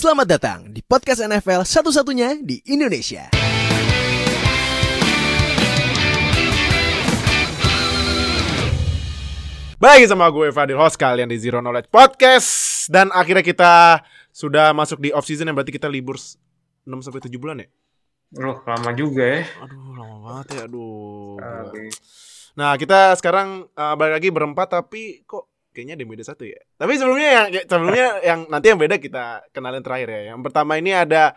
Selamat datang di podcast NFL satu-satunya di Indonesia. Baik sama gue Fadil host kalian di Zero Knowledge Podcast dan akhirnya kita sudah masuk di off season yang berarti kita libur 6 sampai 7 bulan ya. Loh, lama juga ya. Aduh, lama banget ya. Aduh. Nah, kita sekarang uh, balik lagi berempat tapi kok kayaknya ada yang beda satu ya. Tapi sebelumnya yang ya, sebelumnya yang nanti yang beda kita kenalin terakhir ya. Yang pertama ini ada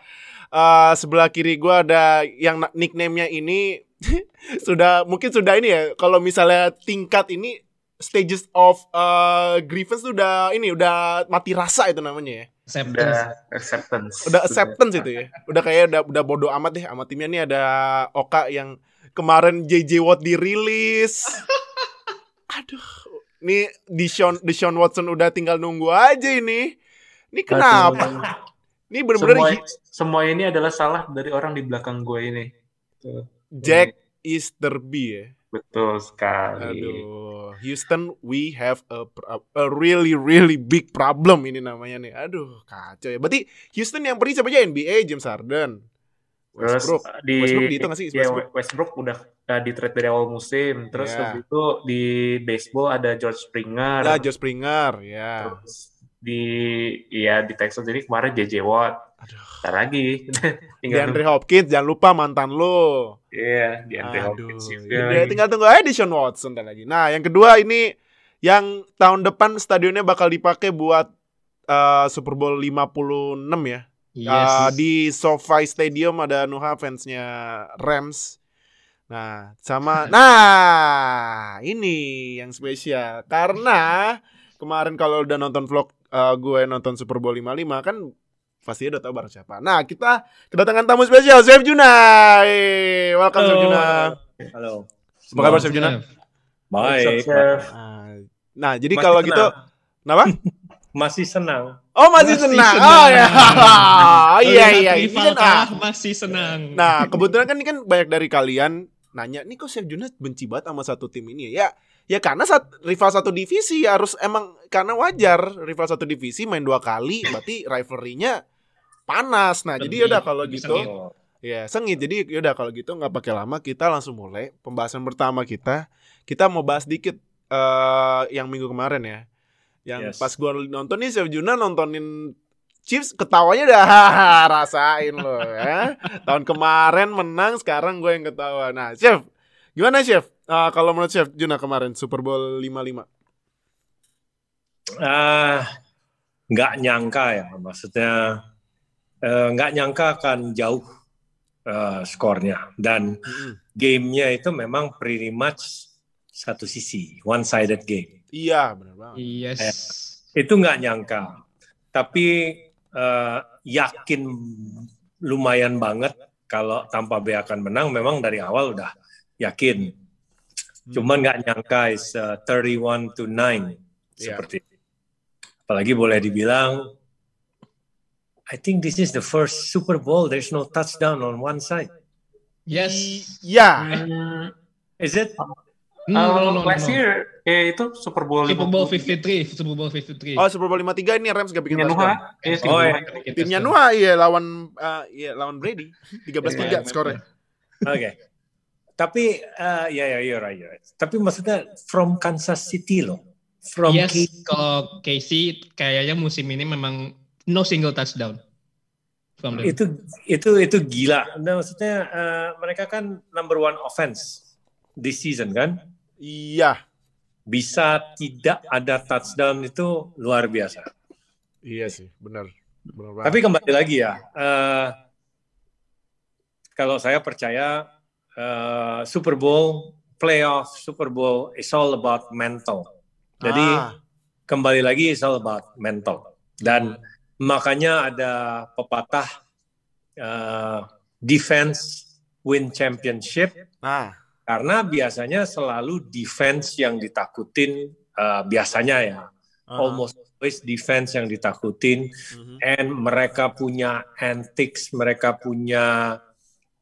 uh, sebelah kiri gua ada yang na- nickname-nya ini sudah mungkin sudah ini ya. Kalau misalnya tingkat ini stages of uh, grievance tuh udah ini udah mati rasa itu namanya ya. acceptance. Udah acceptance. Udah acceptance itu ya. Udah kayak udah udah bodoh amat deh sama timnya nih ada Oka yang kemarin JJ Watt dirilis. Aduh. Nih Deshaun Deshaun Watson udah tinggal nunggu aja ini. Ini kenapa? Ini bener-bener Semua, semua ini adalah salah dari orang di belakang gue ini. Jack Easterby ya. Betul sekali. Aduh, Houston, we have a, a, a really really big problem ini namanya nih. Aduh, kacau ya. Berarti Houston yang pergi siapa aja NBA, James Harden, Terus Westbrook. di Westbrook dihitung nggak sih, ya, Westbrook? Westbrook udah udah di trade dari awal musim. Terus Iya. habis itu di baseball ada George Springer. Ya, Joe Springer, ya. Terus di ya di Texas jadi kemarin JJ Watt. Aduh. Ntar lagi. Tinggal Andre Hopkins, jangan lupa mantan lo. Iya, di Andre Aduh, Hopkins juga. ya, tinggal tunggu aja Sean Watson ntar lagi. Nah, yang kedua ini yang tahun depan stadionnya bakal dipakai buat uh, Super Bowl 56 ya. Yes. Uh, di SoFi Stadium ada Nuha fansnya Rams. Nah, sama nah ini yang spesial karena kemarin kalau udah nonton vlog uh, gue nonton Super Bowl 55 kan pasti udah tahu bareng siapa. Nah, kita kedatangan tamu spesial Chef Juna. Hey, welcome Chef. Juna. Halo. Apa kabar Chef Juna? Baik. Nah, jadi Masih kalau gitu kenapa? Masih senang. Oh, masih, Masih senang. senang. Oh ya. Oh, iya iya. Ini rival kan, ah, masih senang. Nah, kebetulan kan ini kan banyak dari kalian nanya, nih kok Chef Juna benci banget sama satu tim ini ya? Ya, ya karena saat rival satu divisi ya harus emang karena wajar rival satu divisi main dua kali, berarti rivalry-nya panas. Nah, jadi Sengit, yaudah kalau lebih gitu, sengit. Ya sengit. Jadi yaudah kalau gitu nggak pakai lama, kita langsung mulai pembahasan pertama kita. Kita mau bahas dikit eh yang minggu kemarin ya. Yang Yes. pas gua nonton nih Chef Juna nontonin Chiefs ketawanya udah rasain lo ya. Tahun kemarin menang, sekarang gue yang ketawa. Nah, Chef, gimana Chef? Eh, kalau menurut Chef Juna kemarin Super Bowl 55. Ah, nggak nyangka ya, maksudnya eh, nggak nyangka akan jauh eh, skornya dan gamenya itu memang pretty much satu sisi, one sided game. Iya, benar banget. Yes. Itu nggak nyangka, tapi eh, yakin lumayan banget kalau Tampa Bay akan menang. Memang dari awal udah yakin. Cuman nggak nyangka is uh, 31 to 9 Iya. seperti itu. Apalagi boleh dibilang I think this is the first Super Bowl there's no touchdown on one side. Yes. Iya. Hmm, Is it? No, uh, no, no, last no. year eh itu Super Bowl Super Bowl 53. 53. Super Bowl 53. Oh, Super Bowl 53 ini Rams gak bikin touchdown. Nuha. Eh, Oh, iya. Timnya Nuha iya lawan eh, iya lawan Brady 13-3 Iya, skornya. Oke. Tapi uh, ya ya you're right, right. Tapi maksudnya from Kansas City loh. From yes, K- kalau Casey kayaknya musim ini memang no single touchdown. From them. itu itu itu gila. Nah, maksudnya uh, mereka kan number one offense this season kan. Iya. Bisa tidak ada touchdown itu luar biasa. Iya sih, benar. Benar banget. Tapi kembali lagi ya, eh, kalau saya percaya eh, Super Bowl, playoff, Super Bowl is all about mental. Jadi Ah, kembali lagi is all about mental. Dan makanya ada pepatah eh, defense win championship nah, karena biasanya selalu defense yang ditakutin eh, biasanya ya ah, almost always defense yang ditakutin mhm. and mereka punya antics, mereka punya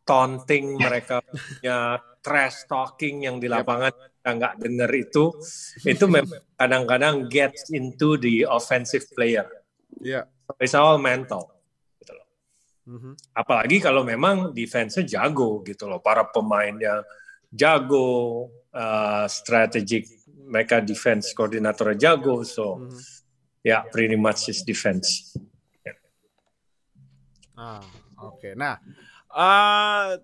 taunting, mereka punya trash talking yang di lapangan kita nggak dengar itu, itu memang kadang-kadang gets into the offensive player. Iya. It's all mental. Mhm. Apalagi kalau memang defense-nya jago gitu loh. Para pemainnya jago, uh, strategic mereka defense koordinatornya jago. So, Mhm. ya yeah, pretty much is defense. Ah, oke. Nah, eh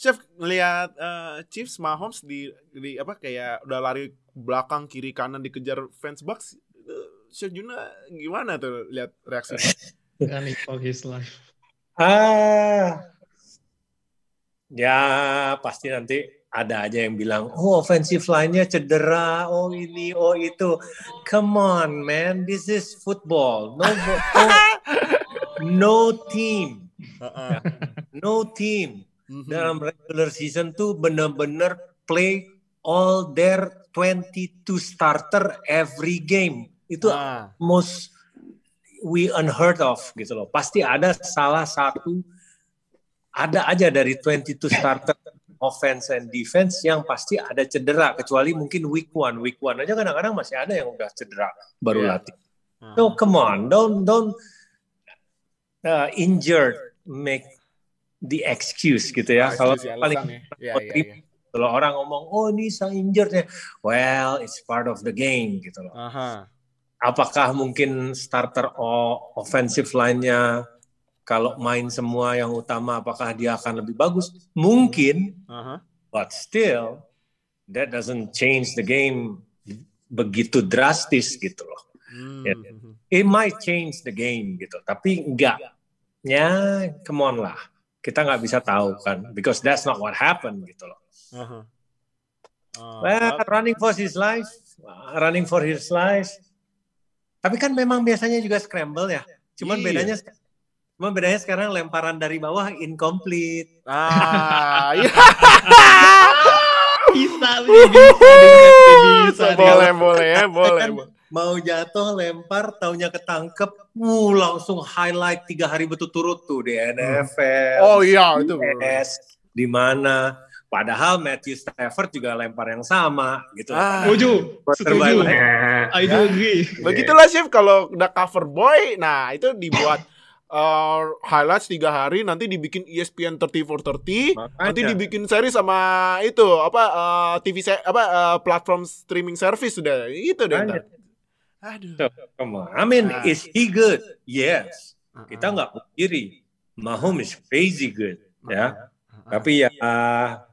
Chef ngelihat eh, Chiefs Mahomes di di apa kayak udah lari belakang kiri kanan dikejar fans Bucks. eh, Chef Juna gimana tuh lihat reaksinya? Running for his life. Ah, ya pasti nanti ada aja yang bilang, oh offensive line-nya cedera, oh ini, oh itu. Come on, man, this is football. No, no, no team, no team Mhm. dalam regular season tuh bener-bener play all their 22 starter every game. Itu Ah, most we unheard of gitu loh. Pasti ada salah satu ada aja dari 22 starter offense and defense yang pasti ada cedera kecuali mungkin week one week one aja kadang-kadang masih ada yang udah cedera baru Iya. latih. ah. No, come on, don't don't uh, injured make the excuse gitu ya. Kalau ya, paling ya. Iya, iya. kalau orang ngomong oh ini sang injured ya, well it's part of the game gitu loh Aha. apakah mungkin starter offensive line-nya kalau main semua yang utama apakah dia akan lebih bagus? Mungkin, Aha. but still that doesn't change the game begitu drastis gitu loh. Hmm. Ya. It might change the game gitu, tapi enggak. Ya, come on lah. Kita nggak bisa tahu kan, because that's not what happened gitu loh. Aha. Ah, Well, running for his life, running for his life. Tapi kan memang biasanya juga scramble ya. Cuman Iya. bedanya cuman bedanya sekarang lemparan dari bawah incomplete. Ah, iya. Bisa, bisa, bisa, bisa. boleh, boleh ya, boleh. Kan boleh. Mau jatuh lempar taunya ketangkep, wuh langsung highlight tiga hari berturut-turut tuh di NFL. Oh iya, itu. US, di mana padahal Matthew Stafford juga lempar yang sama gitu. Ah. Setuju, setuju. I do agree. Begitulah chef kalau udah cover boy, nah itu dibuat uh, highlights tiga hari, nanti dibikin ESPN 30 for 30, nanti dibikin seri sama itu apa uh, TV se- apa uh, platform streaming service sudah itu deh. Ntar. Aduh. So, come on. I mean, Ah. is he good? Yes. Uh-uh. Kita nggak pungkiri. Mahomes is crazy good, ya. Uh-uh. Tapi ya,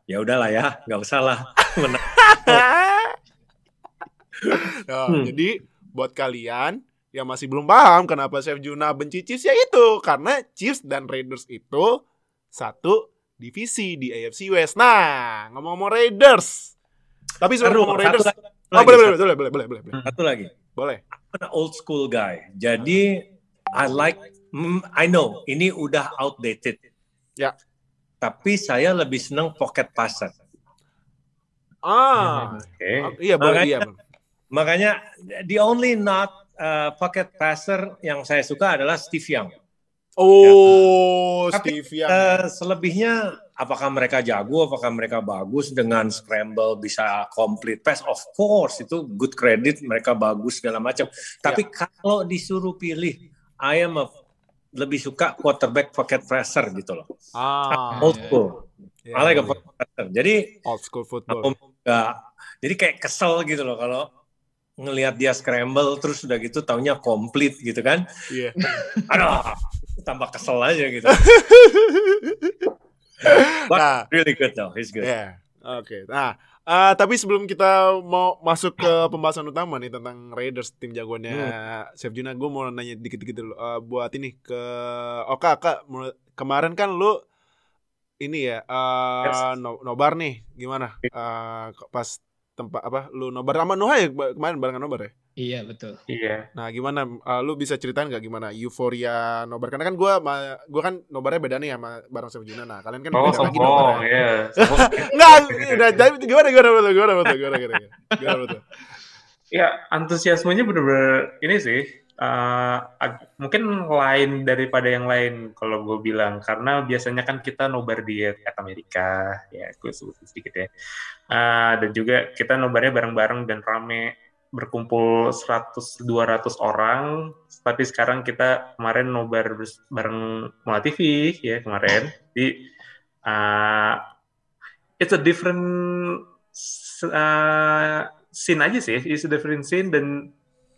ya udahlah ya, nggak usah lah. Menang. Nah, Hmm. Jadi buat kalian yang masih belum paham kenapa Chef Juna benci Chiefs ya itu karena Chiefs dan Raiders itu satu divisi di AFC West. Nah, ngomong-ngomong Raiders. Tapi sebelum Aduh, ngomong satu Raiders, lagi, oh, boleh, boleh, satu, boleh, boleh, boleh, boleh, boleh, satu lagi. boleh. I'm an old school guy. Jadi, I like, mm, I know, ini udah outdated. Ya. Tapi saya lebih senang pocket passer. Ah, Oke. oh, iya boleh, Makanya- iya. boleh. Makanya, the only not uh, pocket passer yang saya suka adalah Steve Young. Oh, Tapi, Steve Young. Eh, selebihnya apakah mereka jago, apakah mereka bagus dengan scramble bisa complete pass? Of course itu good credit mereka bagus segala macam. Tapi kalau disuruh pilih, I am a lebih suka quarterback pocket passer gitu loh. ah, Old iya. school. iya, I like a iya. pocket passer. Jadi old school football. aku jadi kayak kesel gitu loh kalau ngelihat dia scramble terus udah gitu taunya complete gitu kan. Iya. Aduh, tambah kesel aja gitu. But Nah, really good though, he's good. Iya, oke. Nah, eh, tapi sebelum kita mau masuk ke pembahasan utama nih tentang Raiders tim jagoannya Chef Juna, gue mau nanya dikit-dikit dulu Eh, buat ini ke Oka, Kak, mulai- kemarin kan lu ini ya eh, Yes. no- nobar nih, gimana? Eh, pas tempat apa? Lu nobar sama Noah ya kemarin barengan nobar ya? Iya, betul. Iya. Nah, gimana? Eh, lu bisa ceritain nggak gimana euforia nobar? Karena kan gue, gua kan nobarnya beda nih sama bareng Chef Juna. Nah, kalian kan Oh, beda lagi sombong, nobarnya. ya. Sombong. Enggak, udah jadi gimana gimana betul gimana betul gimana gimana gimana, gimana betul. Ya, antusiasmenya bener-bener ini sih. Eh, ag- mungkin lain daripada yang lain kalau gue bilang karena biasanya kan kita nobar di Amerika ya gue sebut sedikit ya. Eh, dan juga kita nobarnya bareng-bareng dan rame berkumpul 100 200 orang. Tapi sekarang kita kemarin nobar bareng Mola TV ya kemarin. Di uh, it's a different uh, scene aja sih it's a different scene dan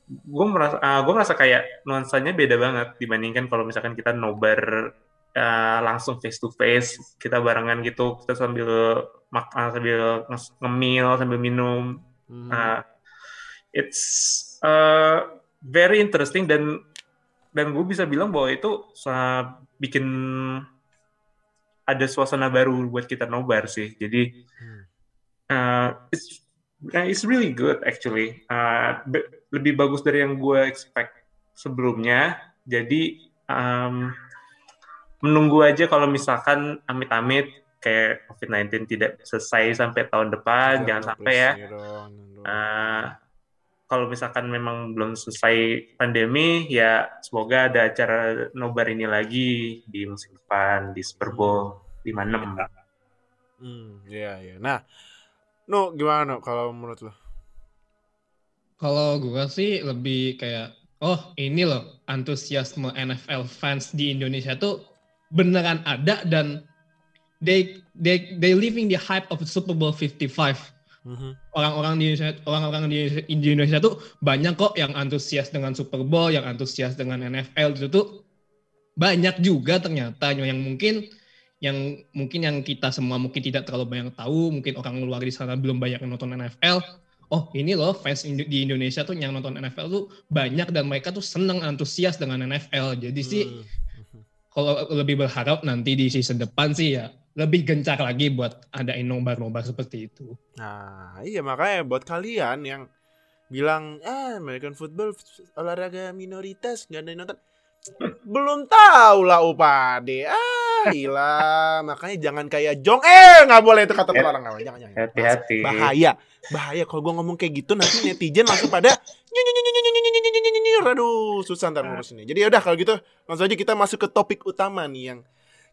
gue merasa uh, gue merasa kayak nuansanya beda banget dibandingkan kalau misalkan kita nobar uh, langsung face to face kita barengan gitu kita sambil makan sambil nge- ngemil sambil minum Hmm. Uh, it's uh, very interesting dan dan gue bisa bilang bahwa itu sa- bikin ada suasana baru buat kita nobar sih. Jadi Hmm. uh, it's uh, it's really good actually. Uh, be- lebih bagus dari yang gue expect sebelumnya. Jadi um, menunggu aja kalau misalkan amit-amit kayak COVID-19 tidak selesai sampai tahun depan, jangan sampai ya. Uh, kalau misalkan memang belum selesai pandemi, ya semoga ada acara nobar ini lagi di musim depan di Super Bowl 56. Hmm, iya iya. Nah, no gimana no, kalau menurut lo? Kalau gua sih lebih kayak oh ini loh antusiasme NFL fans di Indonesia tuh beneran ada dan they they they living the hype of Super Bowl 55. Mhm. Orang-orang di Indonesia orang-orang di Indonesia, di Indonesia tuh banyak kok yang antusias dengan Super Bowl, yang antusias dengan NFL itu tuh banyak juga ternyata yang mungkin yang mungkin yang kita semua mungkin tidak terlalu banyak tahu, mungkin orang luar di sana belum banyak yang nonton NFL. Oh ini loh fans di Indonesia tuh yang nonton NFL tuh banyak dan mereka tuh seneng antusias dengan NFL. Jadi sih Hmm. kalau lebih berharap nanti di season depan sih ya lebih gencar lagi buat adain nobar-nobar seperti itu. Nah, iya makanya buat kalian yang bilang ah American football olahraga minoritas nggak ada yang nonton belum tahu lah upade ah Gila, makanya jangan kayak Jong. Eh, nggak boleh itu kata terlarang. Jangan, jangan. Hati-hati. Bahaya, bahaya. Kalau gue ngomong kayak gitu nanti netizen langsung pada Aduh, susah ntar ngurusinnya. Jadi udah kalau gitu langsung aja kita masuk ke topik utama nih yang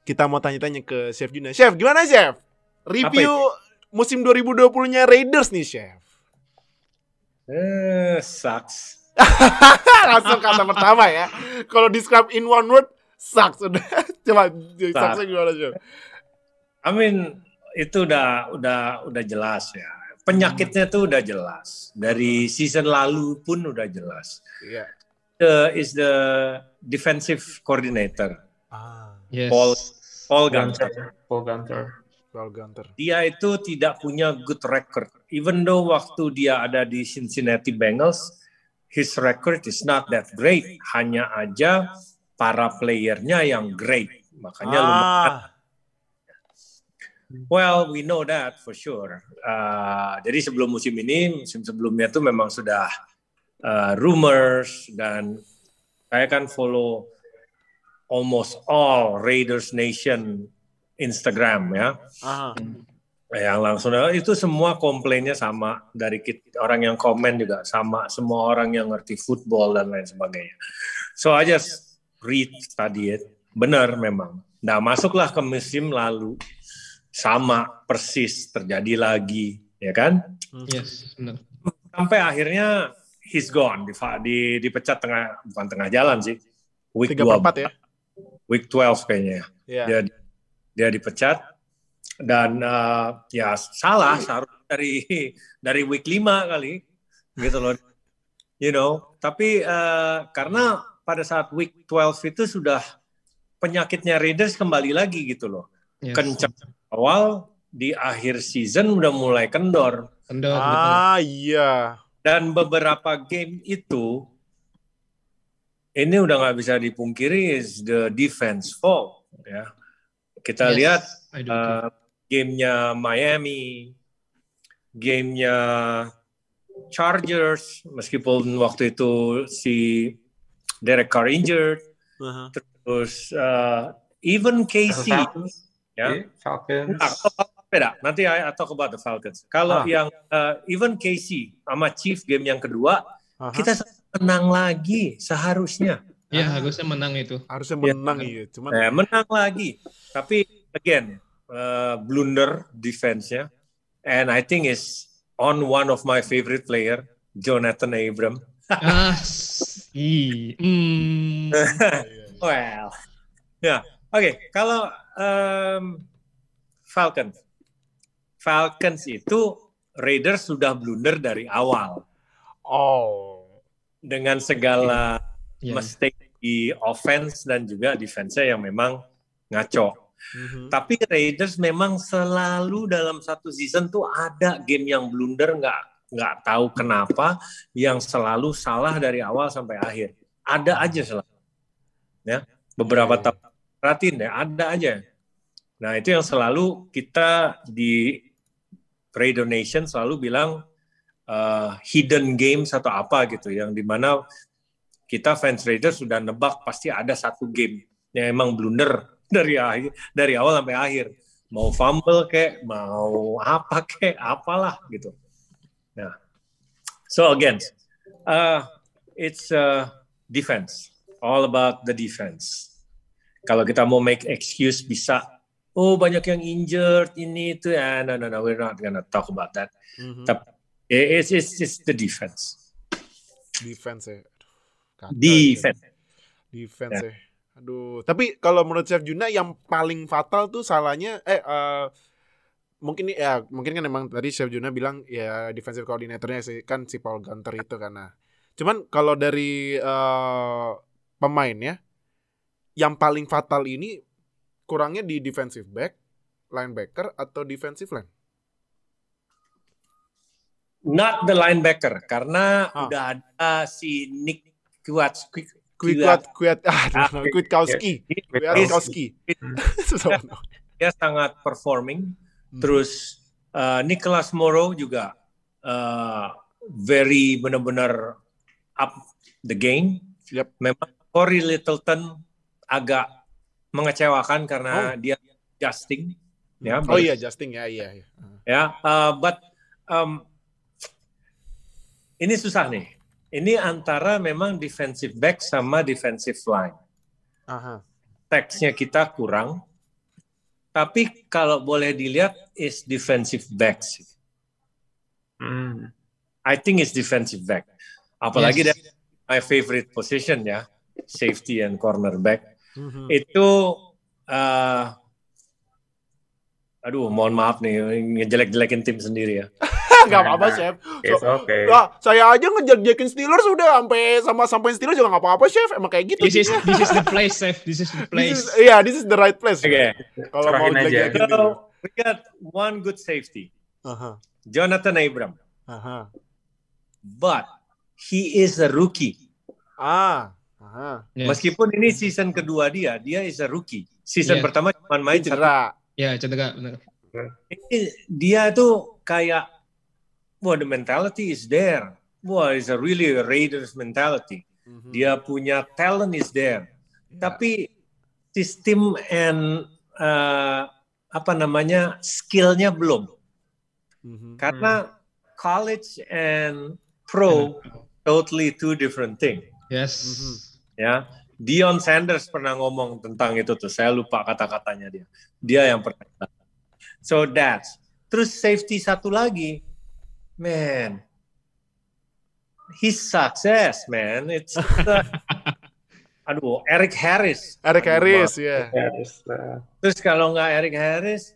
kita mau tanya-tanya ke Chef Juna. Chef, gimana Chef? Review musim 2020-nya Raiders nih, Chef. Eh, sucks. Langsung kata pertama ya. Kalau describe in one word, sucks udah coba sucksnya gimana Chef I mean itu udah udah udah jelas ya. Penyakitnya tuh udah jelas. Dari season lalu pun udah jelas. iya The is the defensive coordinator ah Yes. Paul Paul Gunter. Gunter. Paul Gunter. Paul Gunter Dia itu tidak punya good record. Even though waktu dia ada di Cincinnati Bengals, his record is not that great. Hanya aja para playernya yang great. Makanya lumayan ah Well, we know that for sure. Uh, jadi sebelum musim ini, musim sebelumnya tuh memang sudah uh, rumors dan saya kan follow almost all Raiders Nation Instagram ya. ah Yang langsung itu semua komplainnya sama dari kita, orang yang komen juga sama, semua orang yang ngerti football dan lain sebagainya. So I just read study it. Benar memang. Nah masuklah ke musim lalu sama persis terjadi lagi, ya kan? Yes, benar. Sampai akhirnya he's gone, di, di dipecat tengah bukan tengah jalan sih, week tiga 12, per empat ya week 12 kayaknya. Iya. Dia dia dipecat dan uh, ya salah seharusnya dari dari week 5 kali gitu loh. You know, tapi uh, karena pada saat week 12 itu sudah penyakitnya Raiders kembali lagi gitu loh. Yes. Kencang awal di akhir season udah mulai kendor Kendor, betul. ah iya dan beberapa game itu ini udah nggak bisa dipungkiri is the defense fault ya. Kita Yes, lihat uh, gamenya Miami, gamenya Chargers, meskipun waktu itu si Derek Carr injured, Aha. terus uh, even KC, Falcons. ya. Iya, Falcons. Ah, atau beda. Nanti I, I talk about the Falcons. Kalau Ah. yang uh, even KC sama Chief game yang kedua, Aha. kita menang lagi seharusnya. Ya harusnya menang itu. harusnya Ya. menang iya cuman Eh, menang lagi. Tapi again, uh, blunder defense-nya. And I think is on one of my favorite player, Jonathan Abram. Ah, hmm. well, ya, oke. Kalau em, Falcons, Falcons itu Raiders sudah blunder dari awal Oh. dengan segala Ya. mistake di offense dan juga defense-nya yang memang ngaco. Mhm. Tapi Raiders memang selalu dalam satu season tuh ada game yang blunder nggak nggak tahu kenapa yang selalu salah dari awal sampai akhir. Ada aja selalu. Ya, beberapa Iya, iya. tahun perhatiin ya, ada aja. Nah, itu yang selalu kita di Raider Nation selalu bilang uh, hidden games atau apa gitu yang di mana kita fans Raiders sudah nebak pasti ada satu game yang emang blunder dari akhir dari awal sampai akhir mau fumble kayak mau apa kayak apalah gitu so again uh, it's uh, defense all about the defense kalau kita mau make excuse bisa oh banyak yang injured ini itu ya no no no we're not gonna talk about that Mhm. Tapi it's it's, it's the defense Defense ya. Kacau defense ya. Defense ya. Aduh, tapi kalau menurut Chef Juna yang paling fatal tuh salahnya eh eh, mungkin ya mungkin kan emang tadi Chef Juna bilang ya defensive coordinatornya sih kan si Paul Gunter itu karena cuman kalau dari eh, pemainnya yang paling fatal ini kurangnya di defensive back, linebacker atau defensive line. not the linebacker karena Ah. udah ada si Nick Kuat Kuat kuat ah, Ah. Susah banget. dia sangat performing. Terus uh, Nicholas Morrow juga uh, very benar-benar up the game. Yep. memang Corey Littleton agak mengecewakan karena dia adjusting ya Oh iya, Justin ya, iya, iya. ya uh, but um, ini susah nih. Ini antara memang defensive back sama defensive line. Aha. teksnya kita kurang tapi kalau boleh dilihat is defensive back sih. Hmm. I think it's defensive back apalagi Yes. dari my favorite position ya safety and cornerback Mhm. itu uh, aduh mohon maaf nih ngejelek-jelekin tim sendiri ya Gak apa-apa, Chef. It's okay. Wah, saya aja ngejar-jakin Steelers udah sampai sama sampai Steelers juga nggak apa-apa, Chef. Emang kayak gitu. This is this is the place, Chef. This is the place. Iya, this is the right place. oke Kalau mau aja. jelek-jelekin gitu. so we got one good safety Aha. Jonathan Abram Aha. but he is a rookie Ah. Aha. Yes. meskipun ini season kedua dia dia is a rookie season Yes. pertama cuma main Main cedera. Ya, cedera, benar. Ini dia tuh kayak wah the mentality is there. Wah, it's a really a Raiders mentality. Mhm. Dia punya talent is there. Ya. Tapi sistem and uh, apa namanya skillnya belum. Mhm. Karena college and pro totally two different thing. Yes. Mhm. Ya, Dion Sanders pernah ngomong tentang itu tuh. Saya lupa kata-katanya dia. Dia yang pernah. So that's. Terus safety satu lagi, man. He's success, man. It's the- aduh, Eric Harris. Eric Aduh, Harris, ya. Yes, uh, Terus kalau nggak Eric Harris,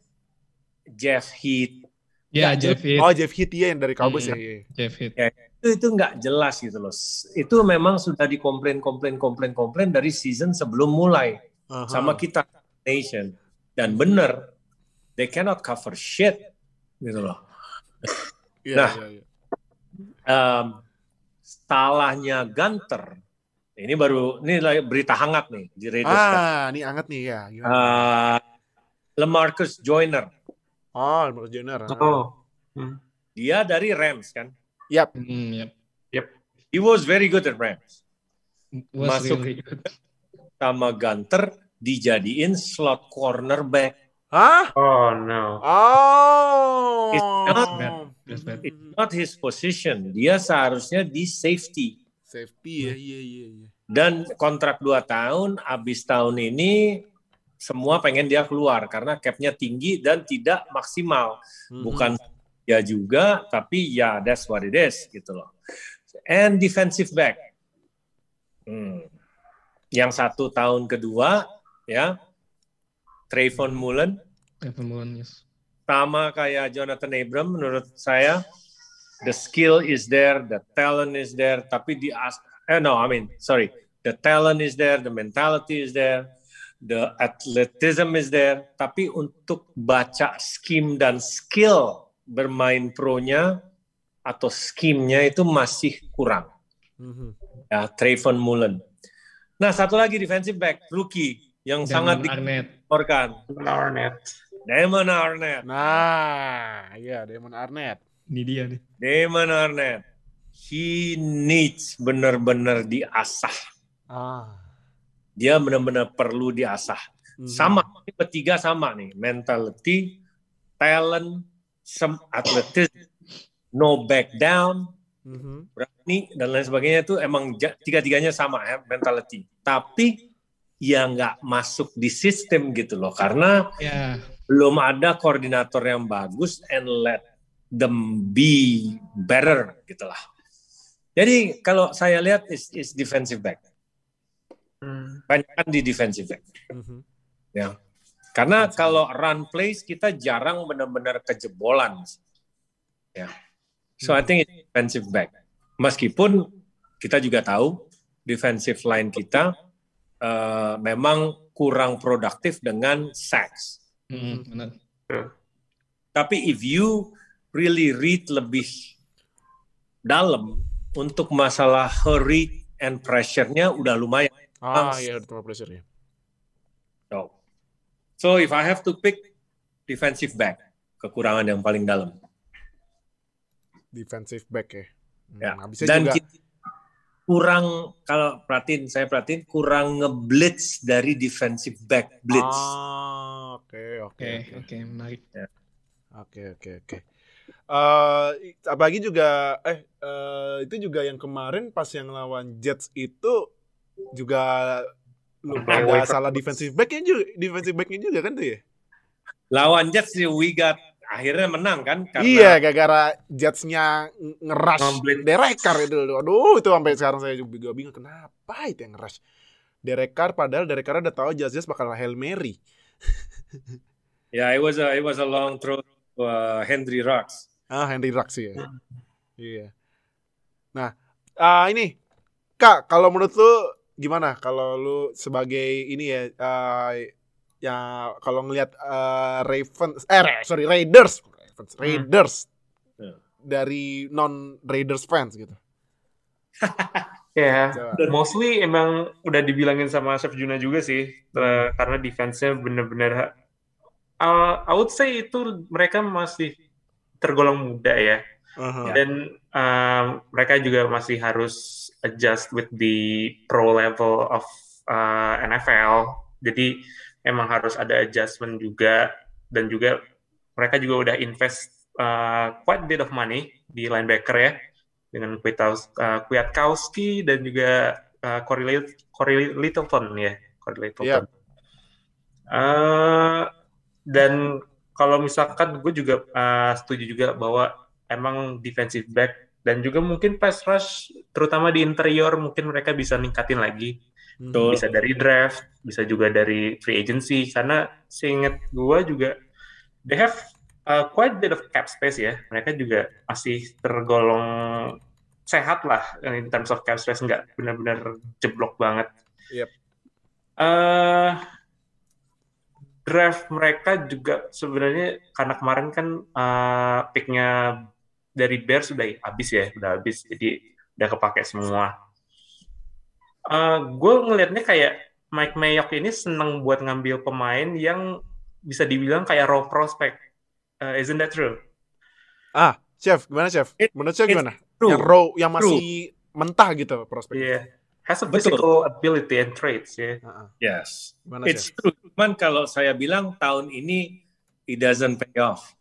Jeff Heath. Ya, Ya, Jeff Heath. Oh, Jeff Heath ya yang dari Cowboys Hmm. ya. iya. Jeff Heath. Itu itu nggak jelas gitu loh. Itu memang sudah dikomplain, komplain, komplain, komplain dari season sebelum mulai. Aha. sama kita nation dan bener they cannot cover shit gitu loh Iya, Nah. iya, iya. um, salahnya Gunter ini baru ini berita hangat nih di Raiders kan. Ah, ini anget nih ya. Gimana? Uh, Lemarcus Joyner oh, Marcus Joyner. ah. oh. dia dari Rams kan Yap. Hmm, yep. he was very good at Rams Was Masuk. really good. sama Gunter dijadiin slot cornerback Hah? Oh no. Oh. It's not bad. It's not his position dia seharusnya di safety Safety ya, iya iya iya. Dan kontrak 2 tahun, habis tahun ini semua pengen dia keluar karena capnya tinggi dan tidak maksimal. Mhm. Bukan ya juga, tapi ya that's what it is gitu loh. And defensive back. Hmm. Yang satu tahun kedua ya Trayvon Mullen Evan Mullen, yes. Sama kayak Jonathan Abram menurut saya the skill is there, the talent is there, tapi di as- eh no, I mean sorry, the talent is there, the mentality is there, the athleticism is there, tapi untuk baca scheme dan skill bermain pro-nya atau scheme-nya itu masih kurang. Mhm. Ya, Trayvon Mullen. Nah, satu lagi defensive back rookie yang sangat Damon Arnett. Damon Arnett. Nah, iya Damon Arnett. Ini dia nih. Damon Arnett, he needs benar-benar diasah. Ah. Dia benar-benar perlu diasah. Mhm. Sama, ini bertiga sama nih. Mentality, talent, some athleticism, no back down, Mhm. berani, dan lain sebagainya itu emang tiga-tiganya sama ya, mentality. Tapi ya nggak masuk di sistem gitu loh. Karena Ya, belum ada koordinator yang bagus and let them be better gitulah. Jadi kalau saya lihat is, is defensive back. Hmm. Banyak di defensive back. Mhm. Karena kalau run plays kita jarang benar-benar kejebolan. Ya. So I think it's defensive back. Meskipun kita juga tahu defensive line kita eh, memang kurang produktif dengan sacks. Mm, benar. Tapi if you really read lebih dalam untuk masalah hurry and pressure-nya udah lumayan. Ah, iya terima pressure ya. So, so if I have to pick defensive back, kekurangan yang paling dalam. Defensive back ya. Hmm, Ya. bisa Dan juga kita kurang kalau perhatiin saya perhatiin kurang ngeblitz dari defensive back blitz. Ah, oke oke Oke, oke. oke, menarik. Oke oke oke. Eh, apalagi juga eh eh, itu juga yang kemarin pas yang lawan Jets itu juga lu Play ada salah defensive backnya juga defensive backnya juga kan tuh ya? Lawan Jets sih we got akhirnya menang kan karena Iya, gara-gara Jetsnya ng- ngerush Ngeblitz. Derek Carr itu. Aduh, itu sampai sekarang saya juga bingung kenapa itu yang ngerush. Derek Carr padahal Derek Carr udah tahu Jazz Jazz bakal Hail Mary. ya it was a it was a long throw to uh, Henry Rocks. Ah, Henry Rux ya. Iya. Nah, ah ini Kak, kalau menurut lu gimana kalau lu sebagai ini ya ah, ya kalau ngelihat ah, Ravens eh sorry Raiders Ravens, Raiders Ya. dari non Raiders fans gitu. Ya, Coba. mostly emang udah dibilangin sama Chef Juna juga sih, eh, karena defense-nya bener-bener, uh, I would say itu mereka masih tergolong muda ya, Aha. dan um, mereka juga masih harus adjust with the pro level of uh, NFL, jadi emang harus ada adjustment juga, dan juga mereka juga udah invest uh, quite a bit of money di linebacker ya, dengan Kwiatkowski, uh, Kwiatkowski dan juga uh, Corey, Corey Littleton ya, Corey Littleton. Uh, dan kalau misalkan gue juga uh, setuju juga bahwa emang defensive back dan juga mungkin pass rush terutama di interior mungkin mereka bisa ningkatin lagi Hmm. Betul. bisa dari draft bisa juga dari free agency karena seingat gue juga they have uh, quite a bit of cap space ya. Mereka juga masih tergolong sehat lah in terms of cap space. Nggak benar-benar jeblok banget. Yep. Eh, draft mereka juga sebenarnya karena kemarin kan uh, picknya dari Bears sudah habis ya udah habis. Jadi udah kepake semua. Gue ngelihatnya kayak Mike Mayock ini seneng buat ngambil pemain yang bisa dibilang kayak raw prospect. Uh, isn't that true? Ah, Chef, gimana Chef? It- Menurut Chef gimana? true. Yang raw, yang masih mentah gitu prospek. Yeah. Has a Betul. physical ability and traits ya. Heeh. Yes. Gimana It's Chef? true. Cuman kalau saya bilang tahun ini it doesn't pay off.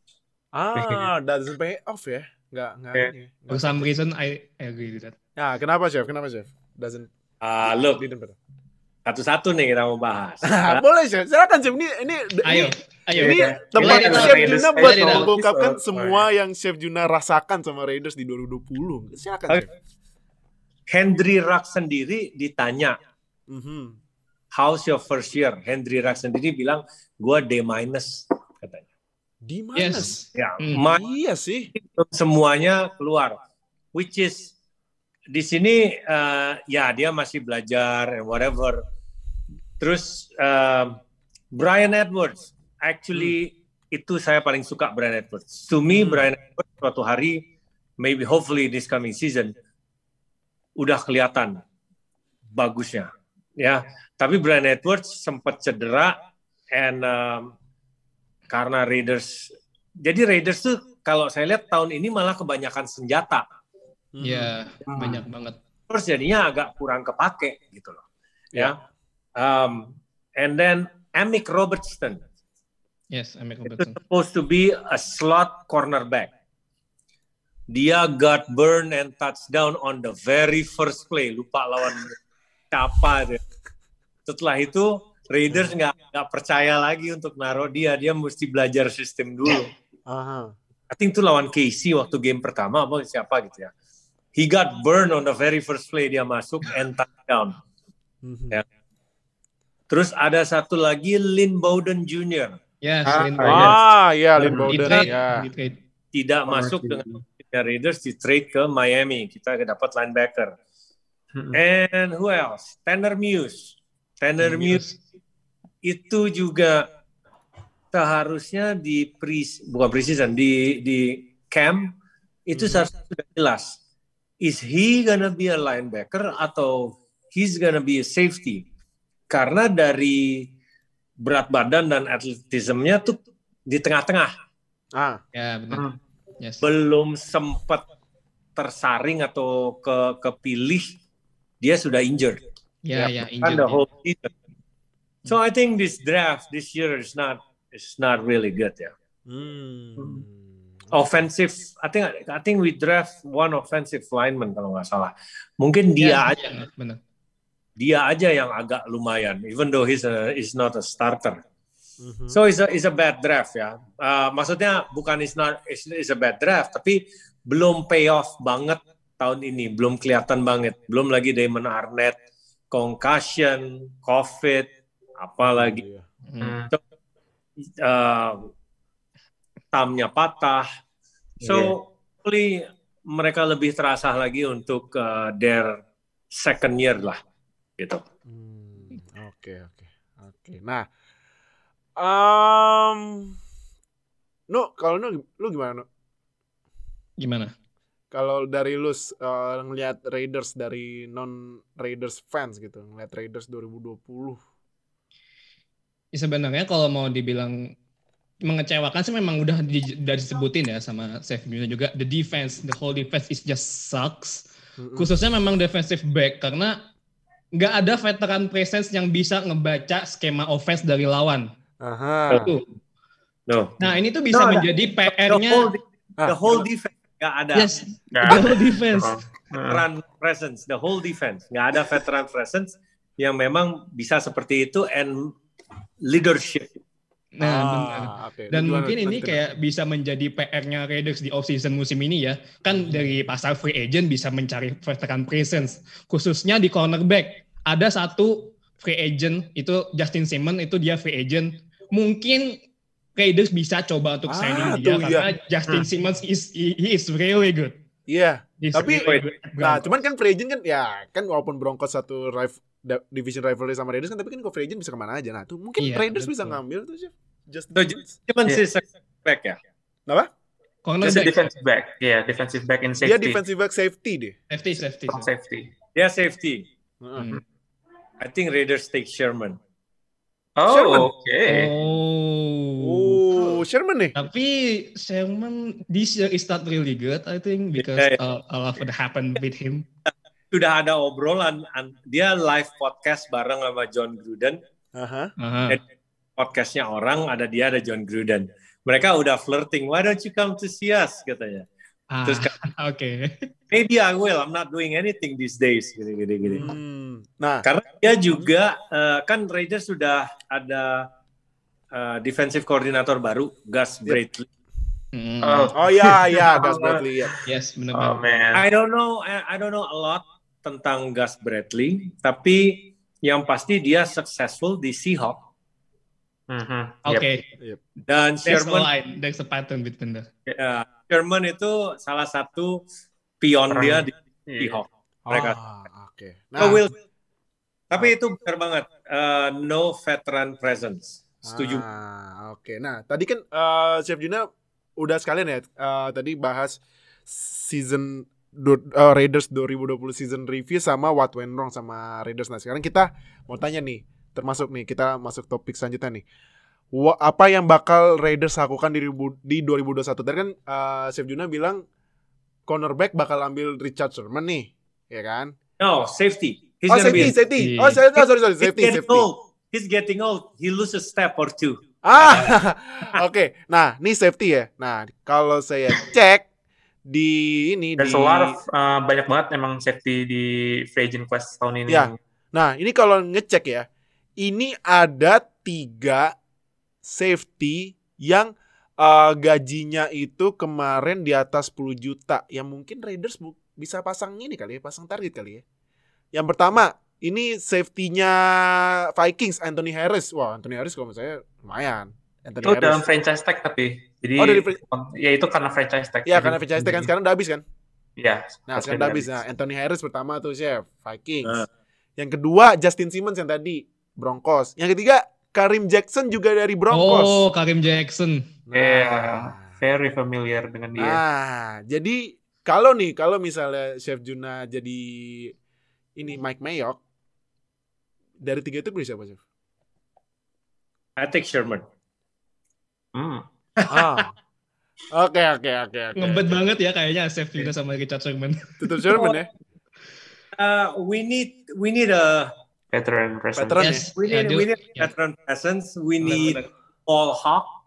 Ah, doesn't pay off ya? Nggak, nggak. Yeah. nggak. For some reason, I agree with that. Nah, kenapa Chef? Kenapa Chef? Doesn't Ah, look, didn't pay off. Satu-satu nih kita mau bahas. Boleh Chef, silakan Chef. Ini ini Ayo, ini Ayo. Ini Iya. tempat Chef Raiders Juna buat Raiders. mengungkapkan Episode. semua yang Chef Juna rasakan sama Raiders di 2020. Silakan. Chef. Hendry Ruck sendiri ditanya, Mhm. how's your first year? Hendry Ruck sendiri bilang, gua D minus katanya. Di mana? Yes. Ya, Hmm. ma- Iya sih. semuanya keluar. Which is di sini eh, ya dia masih belajar and whatever. Terus eh, Brian Edwards, actually itu saya paling suka Brian Edwards. To me Hmm. Brian Edwards suatu hari, maybe hopefully this coming season, udah kelihatan bagusnya. Ya, tapi Brian Edwards sempat cedera and um, karena Raiders, jadi Raiders tuh kalau saya lihat tahun ini malah kebanyakan senjata. Mhm. Ya, Hmm. banyak banget. Terus jadinya agak kurang kepake gitu loh. Ya. Um, and then Amick Robertson Yes, Amick Robertson. supposed to be a slot cornerback. Dia got burn and touchdown on the very first play. Lupa lawan siapa dia. Setelah itu Raiders nggak nggak percaya lagi untuk naruh dia. Dia mesti belajar sistem dulu. Aha. I think itu lawan Casey waktu game pertama apa siapa gitu ya. He got burned on the very first play dia masuk and touchdown. Mhm. Ya. Terus ada satu lagi Lynn Bowden Jr. Yes, Ah, Lin ah, Bowden. Ah, iya Lin Bowden. trade, Ya. di trade. tidak Oh, masuk dengan timnya Raiders di trade ke Miami. Kita dapat linebacker. Hmm. And who else? Tanner Muse. Tanner Muse itu juga seharusnya di pre bukan preseason di di camp itu Mhm. seharusnya sudah jelas. Is he gonna be a linebacker atau he's gonna be a safety? Karena dari berat badan dan atletismnya tuh di tengah-tengah Ah, Ya, benar. Hmm. Yes. belum sempat tersaring atau ke kepilih dia sudah injured Ya, ya, kan injured. the ya. whole season. So I think this draft this year is not is not really good ya. hmm. Offensive, I think I think we draft one offensive lineman kalau nggak salah. Mungkin dia Ya, aja ya, benar. Dia aja yang agak lumayan, even though he's a, he's not a starter. Mhm. So it's a it's a bad draft ya. Uh, maksudnya bukan it's not it's, it's a bad draft, tapi belum pay off banget tahun ini, belum kelihatan banget. Belum lagi Damon Arnett, concussion, COVID, apalagi Iya. Hmm. Hmm. uh, tamnya patah. So Iya. hopefully mereka lebih terasa lagi untuk uh, their second year lah, gitu. Hmm, Oke oke oke. Nah, um, no kalau no, lu gimana? No? Gimana? Kalau dari lu uh, ngelihat Raiders dari non Raiders fans gitu, ngelihat Raiders 2020. Ya, sebenarnya kalau mau dibilang mengecewakan sih memang udah, di, udah disebutin ya sama Chef juga the defense the whole defense is just sucks khususnya memang defensive back karena nggak ada veteran presence yang bisa ngebaca skema offense dari lawan Aha. Itu. No. nah ini tuh bisa No, menjadi The PR-nya whole, Ah, the whole defense nggak ada. yes Nggak the whole defense veteran presence, the whole defense. Nggak ada veteran presence yang memang bisa seperti itu and leadership. Nah benar. Ah, oke. Dan Gimana? mungkin ini kayak bisa menjadi PR-nya Raiders di off-season musim ini ya. Kan dari pasar free agent bisa mencari veteran presence. Khususnya di cornerback. Ada satu free agent, itu Justin Simmons, itu dia free agent. Mungkin Raiders bisa coba untuk Ah, signing tuh, dia. iya. Karena Justin Simmons is, he is really good. Iya. He's Tapi- really. Nah, cuman kan free agent kan ya kan walaupun Broncos satu rival division rivalry sama Raiders kan tapi kan kok free agent bisa ke mana aja. Nah, tuh mungkin Iya, Raiders bisa betul. ngambil tuh sih. Just So, Cuman Yeah. si back ya. Kenapa? Just a cornerback, defensive back. Yeah, defensive back in Dia safety. defensive back safety deh. safety, safety. Strong safety. Dia safety. Hmm. I think Raiders take Sherman. Oh, okay. Oh, Oh. Sherman nih. Tapi Sherman this year is not really good, I think, because Yeah, uh, a lot of what happened with him. Sudah ada obrolan, an- dia live podcast bareng sama John Gruden. Aha. Aha. Podcastnya orang, ada dia, ada John Gruden. Mereka udah flirting, why don't you come to see us, katanya. Ah, Terus Oke. Maybe I will, I'm not doing anything these days. Gini, gini, gini. Hmm. Nah, Karena dia juga, eh, kan Raiders sudah ada uh, defensive coordinator baru Gus Bradley. Mm. Oh, Oh iya iya Gus Bradley ya. Yes, oh man. I don't know I, I don't know a lot tentang Gus Bradley, tapi yang pasti dia successful di Seahawks Mhm. Oke, Yep. dan there's a Sherman line, there's a pattern between the. ya, Sherman itu salah satu pion dia di. Seahawks. Mereka. Ah, oke. Oh, Will. Tapi itu benar banget. Uh, no veteran presence. Setuju. Ah, oke. Nah, tadi kan eh, Chef Juna udah sekalian ya eh, tadi bahas season do- eh, Raiders 2020 season review sama what went wrong sama Raiders. Nah, sekarang kita mau tanya nih, termasuk nih kita masuk topik selanjutnya nih. Apa yang bakal Raiders lakukan di, di 2021? Tadi kan eh, Chef Juna bilang cornerback bakal ambil Richard Sherman nih, ya kan? No, safety. He's oh, safety, be safety. Iya. Oh, sorry, oh, sorry, sorry, He's safety, getting safety. old. He's getting old. He lose a step or two. Ah, oke. Nah, ini safety ya. Nah, kalau saya cek di ini There's di. a lot of uh, banyak banget emang safety di free agent quest tahun ini. Ya. Nah, ini kalau ngecek ya, ini ada tiga safety yang uh, gajinya itu kemarin di atas 10 juta. Yang mungkin Raiders bu- bisa pasang ini kali ya, pasang target kali ya. Yang pertama, ini safety-nya Vikings, Anthony Harris. Wah, Anthony Harris kalau menurut saya lumayan. Anthony Itu dalam Harris. franchise tag tapi. Jadi Oh, dari ya itu karena franchise tag. Ya, Jadi- karena franchise tag kan sekarang udah habis kan? Iya. Nah, sekarang udah habis. Nah, Anthony Harris pertama tuh, Chef. Vikings. Nah. Yang kedua, Justin Simmons yang tadi. Broncos. Yang ketiga, Karim Jackson juga dari Broncos. Oh, Karim Jackson. Yeah. Very familiar dengan dia. Nah, jadi kalau nih, kalau misalnya Chef Juna jadi ini Mike Mayock, dari tiga itu pilih siapa, Chef? I take Sherman. Hmm. Ah. Oke, oke, oke, oke. Ngebet banget ya kayaknya Seth juga sama Richard Sherman. Tutup Sherman ya. Uh, we need we need a Veteran presence. Veteran. Yes, we need we need ya, veteran presence. We need ball hawk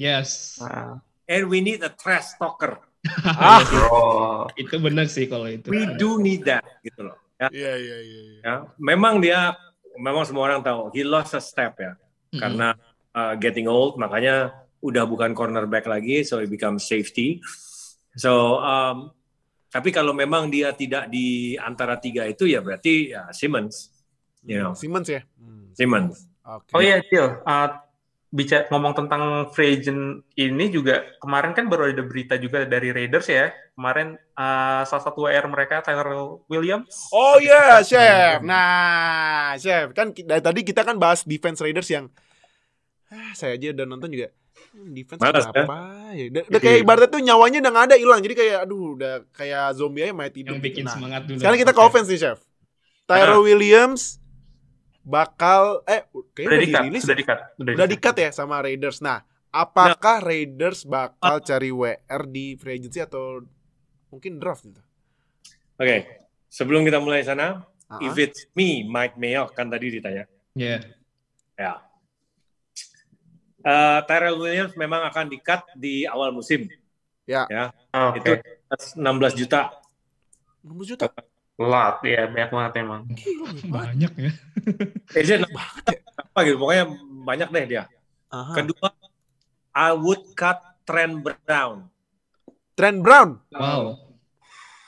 Yes. Nah, and we need a trash talker. Ah. bro. Itu benar sih kalau itu. We do need that gitu loh. Ya, Iya, iya, iya. iya. ya. Memang dia memang semua orang tahu he lost a step ya Mm-mm. karena uh, getting old makanya udah bukan cornerback lagi so he becomes safety. So um, tapi kalau memang dia tidak di antara tiga itu ya berarti ya Simmons, you know, Simmons ya. Hmm. Simmons. Oke. Oh iya, Phil. Uh, bicara ngomong tentang free agent ini juga kemarin kan baru ada berita juga dari Raiders ya. Kemarin uh, salah satu WR mereka Tyler Williams. Oh iya, Chef. Nah, Chef, kan dari tadi kita kan bahas defense Raiders yang ah, saya aja udah nonton juga. hmm, Defense Malas, apa ya? Udah, udah kayak ibaratnya tuh nyawanya udah nggak ada hilang. Jadi kayak aduh udah kayak zombie aja main tidur. Yang bikin Nah, semangat dulu. Sekarang kita ke offense nih, Chef. Tyrell Williams bakal eh kayaknya udah dikat, dirilis sudah ya? dikat, Udah dikat ya sama Raiders. Nah, apakah Raiders bakal cari WR di free agency atau mungkin draft gitu? Oke, sebelum kita mulai sana, Ah, if it's me, Mike Mayock kan tadi ditanya. Ya. Ya. Uh, Tyrell Williams memang akan di-cut di awal musim. Oke. Itu 16 juta. 60 juta. Lot ya, banyak banget emang. Banyak. Banyak ya. Eh, dia banget ya. apa gitu, pokoknya banyak deh dia. Aha. Kedua, I would cut Trent Brown. Trent Brown. Wow.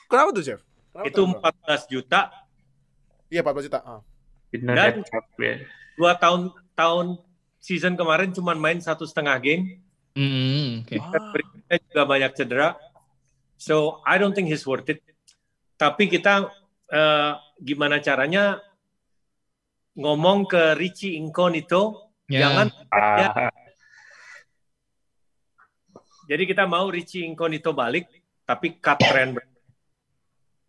Kenapa tuh, Chef? Kenapa Itu Trent Brown? 14 juta. Iya, 14 juta. Ah. Dan-. Dua tahun tahun season kemarin cuma main satu setengah game. Mm, Oke. Ah. Berikutnya juga banyak cedera. So I don't think he's worth it. Tapi kita eh, gimana caranya ngomong ke Richie Incognito, Ya. jangan. Ah, Jadi kita mau Richie Incognito balik, tapi cut Brown.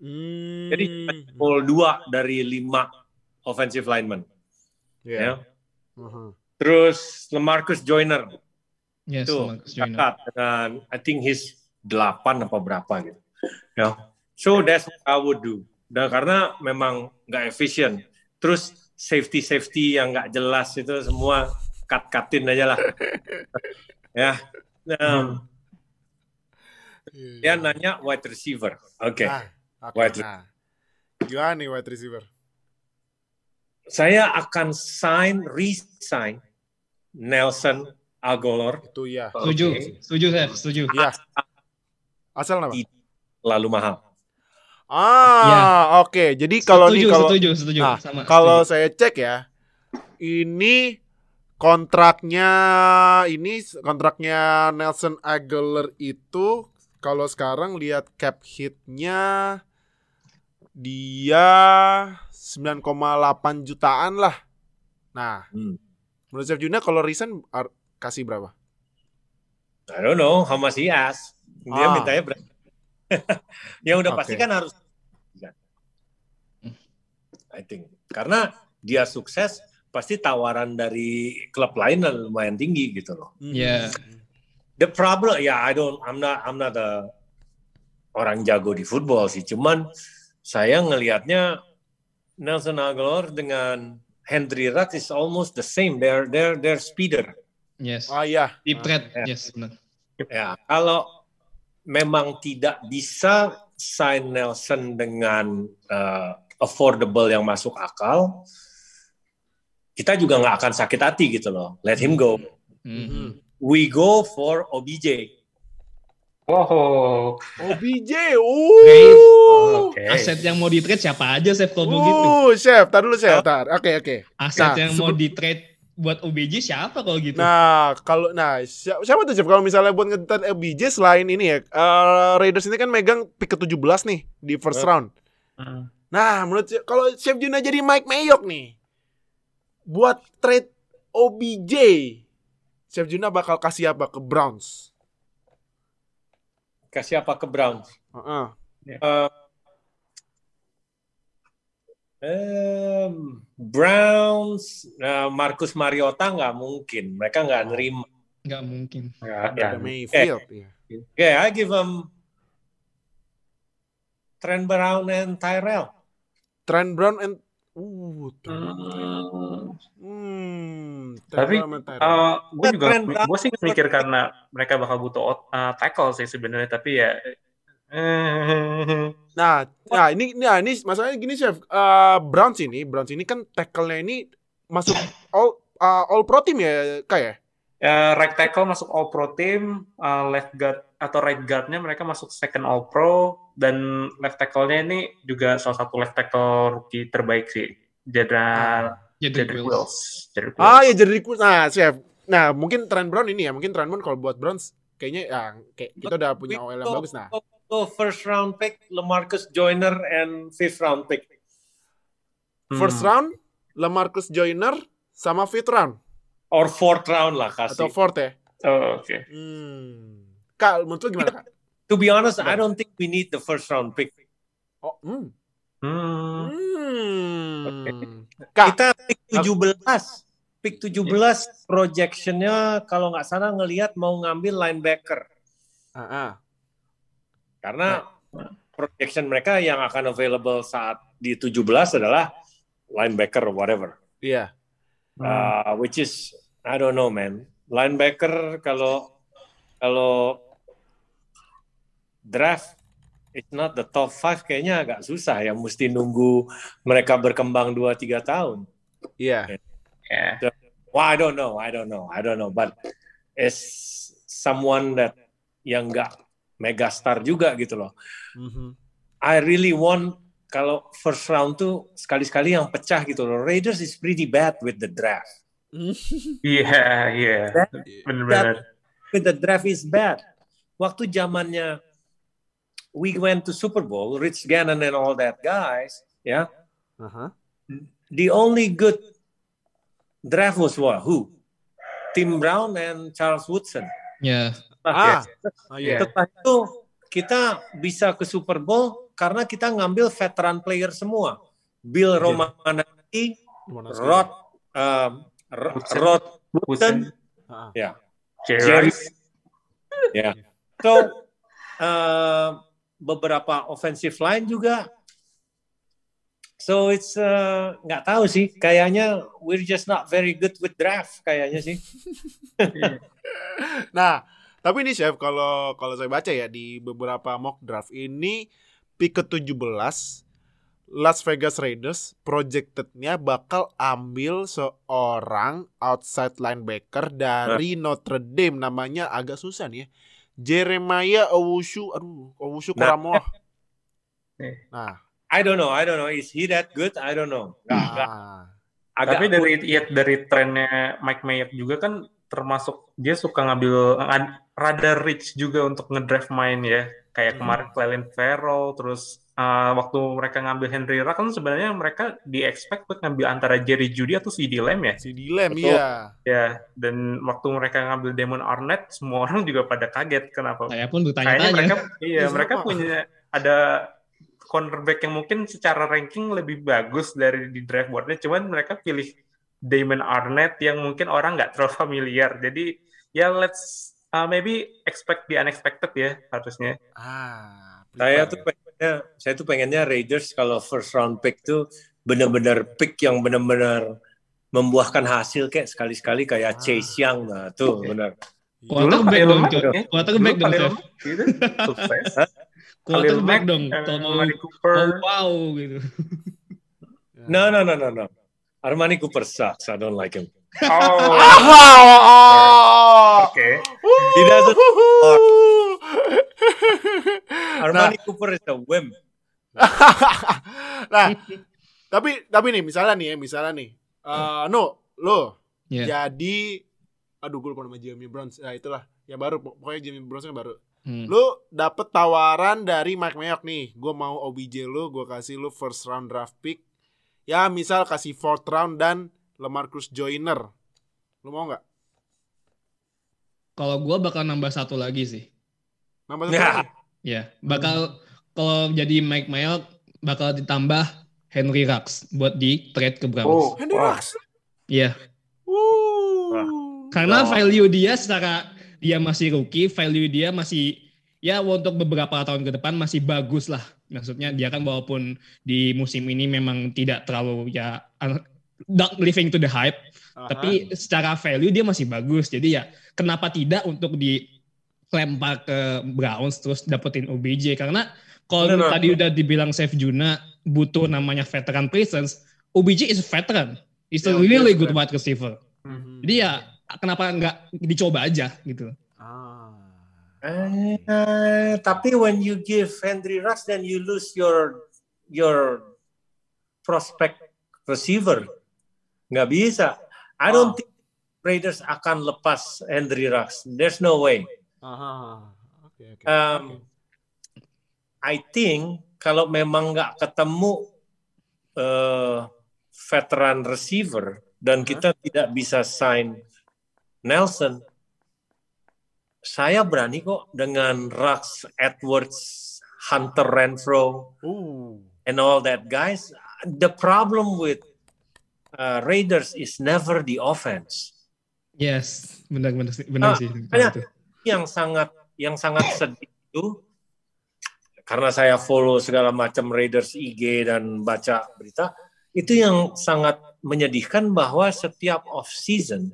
Hmm. Jadi Pol dua dari lima offensive lineman. Iya. Ya. Aha. Terus Lemarcus Joyner Yes, itu Joyner. cut dengan I think he's 8 apa berapa gitu. Ya. So that's what I would do. Dan karena memang nggak efisien. Terus safety safety yang nggak jelas itu semua cut cutin aja lah. ya. Nah, dia nanya wide receiver. Oke. Ah, oke. Wide Nah. Gimana nih wide receiver? Saya akan sign resign Nelson Agolor Itu ya. Setuju, Oke. setuju, Chef, setuju. Iya. Asal nama? lalu mahal. Ah, oke. Jadi kalau setuju, nih kalau setuju, setuju, Ah, sama. kalau setuju. saya cek ya, ini kontraknya ini kontraknya Nelson Aguilar itu kalau sekarang lihat cap hitnya dia 9,8 jutaan lah. Nah, Hmm. menurut Chef Juna kalau ar- kasih berapa? I don't know how much he asked. Dia Ah. mintanya berapa? yang udah pasti Oke. kan harus I think karena dia sukses pasti tawaran dari klub lain lumayan tinggi gitu loh. Iya. The problem ya I don't I'm not I'm not a orang jago di football sih cuman saya ngelihatnya Nelson Aguilar dengan Henry Ruggs is almost the same. They're they're they're speeder. Yes. Ah iya. Deep threat, ya. yes, benar. Ya, kalau memang tidak bisa sign Nelson dengan uh, affordable yang masuk akal, kita juga nggak akan sakit hati gitu loh. Let him go. Mhm. We go for OBJ. Wow. OBJ. Uh. Oke. Aset yang mau di trade siapa aja, Chef, kalau begitu? Uh, chef, tar dulu chef, tar. Oke, oke. Aset Nah, yang mau di trade buat OBJ siapa kalau gitu? Nah, kalau nah siapa, siapa tuh Chef kalau misalnya buat ngetan LBJ selain ini ya, eh, Raiders ini kan megang pick ke-17 nih di first Eh. round. Hmm. Nah, menurut kalau Chef Juna jadi Mike Mayock nih buat trade OBJ, Chef Juna bakal kasih apa ke Browns? Kasih apa ke Browns? Heeh. Uh, em, Browns, nah, Marcus Mariota nggak mungkin. Mereka nggak nerima. Nggak mungkin. Ya, Ada ya. Mayfield ya. Okay, I give them Trent Brown and Tyrell. Trent Brown and uh, Trent- Hmm. hmm, Trent Tapi, Brown. Uh, gue juga Brown. gue sih mikir karena mereka bakal butuh uh, tackle sih sebenarnya tapi ya eh, Nah, nah ini nah ini masalahnya gini chef, Eh Browns ini, Browns ini kan tackle-nya ini masuk all uh, all pro team ya, kayak. ya, right tackle masuk all pro team uh, left guard atau right guardnya mereka masuk second all pro dan left tackle-nya ini juga salah satu left tackle rookie terbaik sih Jedra Jadi Jedrick Wills. Wills Ah Wills. ya jadi nah chef. Nah mungkin Trent Brown ini ya, mungkin Trent Brown kalau buat Browns kayaknya ya kayak kita udah punya OL yang bagus nah. So first round pick, Lamarcus Joyner and fifth round pick. First Hmm. round Lamarcus Joyner sama fifth round Or fourth round lah atau kasih. fourth ya. Oh, oke Hmm. Kak, menurut lu gimana kak? To be honest, I don't think we need the first round pick. Oh, hmm. Hmm. Hmm. Kak, Kita pick 17. Pick 17 projectionnya kalau nggak salah ngelihat mau ngambil linebacker. ah, ah. Karena projection mereka yang akan available saat di 17 adalah linebacker whatever. iya. Uh, which is I don't know man. Linebacker kalau kalau draft it's not the top 5 kayaknya agak susah ya mesti nunggu mereka berkembang 2 3 tahun. Iya. Ya. Well, I don't know, I don't know, I don't know, but it's someone that yang nggak megastar juga gitu loh. Mhm. I really want kalau first round tuh sekali-sekali yang pecah gitu loh. Raiders is pretty bad with the draft. Iya, iya. Benar-benar. The draft is bad. Waktu zamannya we went to Super Bowl, Rich Gannon and all that guys, ya. Aha. The only good draft was what? Who? Tim Brown and Charles Woodson. Ya, Ah, oh, iya. Setelah itu kita bisa ke Super Bowl karena kita ngambil veteran player semua. Bill Romanowski, Gimana Rod, um. Rod Woodson, Woodson, Ah, ah. ya, Jerry Jerry. Ya. So uh, beberapa offensive line juga. So it's uh, nggak tahu sih. Kayaknya we're just not very good with draft. Kayaknya sih. Nah, tapi ini chef kalau kalau saya baca ya di beberapa mock draft ini pick ke-17 Las Vegas Raiders projected-nya bakal ambil seorang outside linebacker dari Notre Dame namanya agak susah nih ya. Jeremiah Owusu, aduh, Owusu Nah. Koramoah. Eh. Nah, I don't know, I don't know. Is he that good? I don't know. Nggak- nggak- ah. agak Tapi dari ya, dari trennya Mike Mayock juga kan termasuk dia suka ngambil ad- rada rich juga untuk ngedraft main ya. Kayak Hmm. kemarin Clelin Ferrell, terus uh, waktu mereka ngambil Henry Ruggs kan sebenarnya mereka di expect buat ngambil antara Jerry Judy atau CD Lamb ya. si Dilem Betul. iya. Ya, dan waktu mereka ngambil Damon Arnett, semua orang juga pada kaget kenapa. Saya pun bertanya-tanya. mereka iya, Iya, mereka punya ada cornerback yang mungkin secara ranking lebih bagus dari di draft boardnya, cuman mereka pilih Damon Arnett yang mungkin orang nggak terlalu familiar. Jadi ya let's uh, maybe expect the unexpected ya harusnya. Ah, Saya tuh ya. pengennya, saya tuh pengennya Raiders kalau first round pick tuh benar-benar pick yang benar-benar membuahkan hasil kayak sekali-sekali kayak Ah. Chase Young nah tuh Oke. benar. Quarterback dong, Cok. ya. Quarterback Dulu dong, Chef. Gitu, sukses. Quarterback Khalil dong. Kalau mau Amari oh, Cooper. wow gitu. Ya. No no no no no. Armani Cooper sucks. I don't like him. Oh, Ah, oke. He doesn't- Nah, Armani Cooper is a wimp. nah, tapi tapi nih misalnya nih ya, misalnya nih. eh no, lo Iya. jadi aduh gue lupa nama Jamie Browns. Ya itulah, yang baru pokoknya Jamie Browns yang baru. Hmm. Lu dapet tawaran dari Mike Mayock nih. Gue mau OBJ lu, gue kasih lu first round draft pick. Ya misal kasih fourth round dan Lamarcus Joyner. Lu mau nggak? Kalau gua bakal nambah satu lagi sih. Nambah satu Ya. lagi? Ya, bakal kalau jadi Mike Mayock bakal ditambah Henry Ruggs buat di trade ke Browns. Oh, Henry. Ruggs. Iya, Wuh. karena Oh. value dia secara dia masih rookie, value dia masih ya untuk beberapa tahun ke depan masih bagus lah. Maksudnya dia kan walaupun di musim ini memang tidak terlalu ya not living to the hype, Aha. tapi secara value dia masih bagus. Jadi ya kenapa tidak untuk dilempar ke Browns terus dapetin OBJ karena kalau No, no, no. tadi udah dibilang Chef Juna butuh namanya veteran presence, OBJ is a veteran. He's a really OBJ good wide receiver. Mhm. Jadi ya kenapa nggak dicoba aja gitu. Ah. Eh, tapi when you give Henry Ruggs, then you lose your your prospect receiver. Nggak bisa. I don't Oh. think Raiders akan lepas Henry Ruggs. There's no way. Aha. Oke, oke. Um, I think kalau memang nggak ketemu eh, veteran receiver dan Hah? kita tidak bisa sign Nelson, saya berani kok dengan Rux, Edwards, Hunter Renfro, Uh. and all that guys. The problem with uh, Raiders is never the offense. Yes, benar-benar sih, benar Ah, sih. makanya- Itu. yang sangat yang sangat sedih itu karena saya follow segala macam Raiders IG dan baca berita itu yang sangat menyedihkan bahwa setiap off season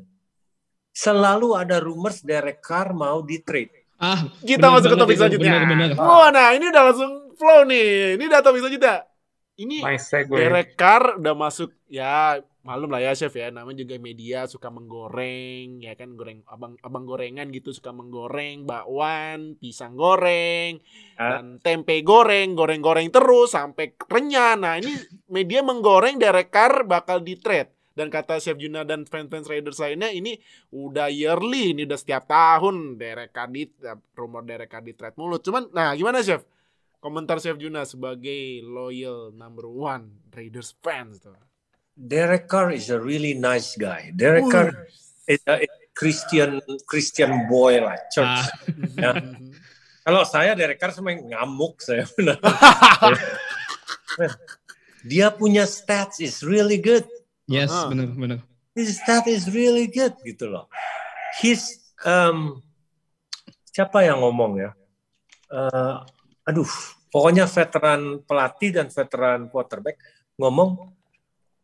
selalu ada rumors Derek Carr mau di trade. Ah, Kita benar masuk ke topik itu, selanjutnya. Benar-benar. Oh, nah ini udah langsung flow nih. Ini udah topik selanjutnya. Ini. Derek Carr udah masuk ya malum lah ya chef ya. Namanya juga media suka menggoreng ya kan? Goreng abang abang gorengan gitu suka menggoreng bakwan pisang goreng Ah. dan tempe goreng goreng-goreng terus sampai renyah. Nah ini media menggoreng Derek Carr bakal di trade dan kata Chef Juna dan fans-fans Raiders lainnya ini udah yearly ini udah setiap tahun Derek Carr di rumor Derek Carr di trade mulut cuman nah gimana Chef? Komentar Chef Juna sebagai loyal number one Raiders fans tuh Derek Carr is a really nice guy. Derek. Carr is a is a Christian Christian boy lah, church. Ah. Ya. Kalau saya Derek Carr sama ngamuk saya benar. Dia punya stats is really good. Yes, Aha. benar-benar. His stat is really good gitu loh. His um, siapa yang ngomong ya? Eh, aduh, pokoknya veteran pelatih dan veteran quarterback ngomong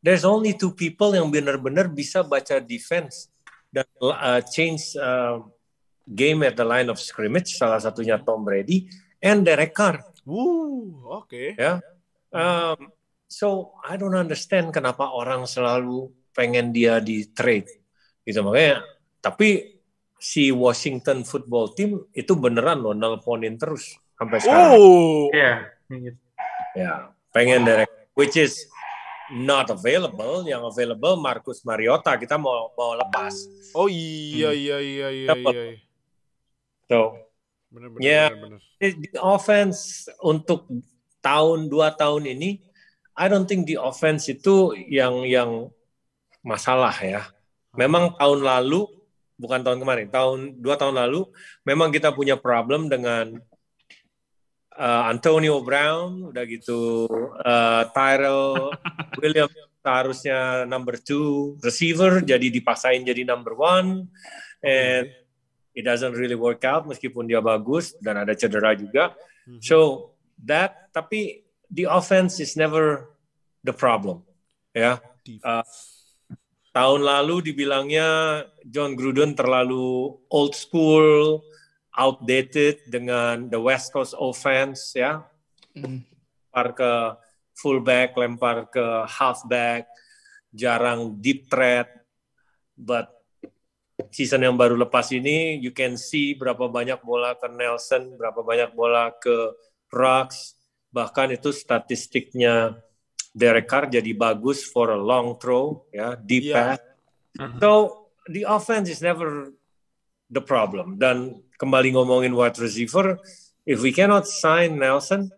there's only two people yang benar-benar bisa baca defense dan uh, change uh, game at the line of scrimmage salah satunya Tom Brady and Derek Carr Wuh, oke. ya. Um, So I don't understand kenapa orang selalu pengen dia di trade gitu makanya tapi si Washington football team itu beneran loh nelponin terus sampai sekarang Oh. Iya. ya pengen direct which is not available yang available Marcus Mariota kita mau mau lepas Oh iya Hmm. iya iya iya Dapat. iya. so Ya. benar. di offense untuk tahun dua tahun ini I don't think di offense itu yang yang masalah ya memang tahun lalu bukan tahun kemarin tahun dua tahun lalu memang kita punya problem dengan uh, Antonio Brown udah gitu. Uh, Tyrell Williams seharusnya number two. Receiver jadi dipaksain jadi number one. And it doesn't really work out meskipun dia bagus dan ada cedera juga. Mhm. so that tapi the offense is never the problem ya. Defense. tahun lalu dibilangnya John Gruden terlalu old school, outdated dengan the West Coast offense ya, Hmm. lempar ke fullback, lempar ke halfback, jarang deep threat. But season yang baru lepas ini, you can see berapa banyak bola ke Nelson, berapa banyak bola ke Rux, bahkan itu statistiknya Derek Carr jadi bagus for a long throw, ya, deep Iya. pass. So the offense is never the problem. Dan kembali ngomongin wide receiver, if we cannot sign Nelson,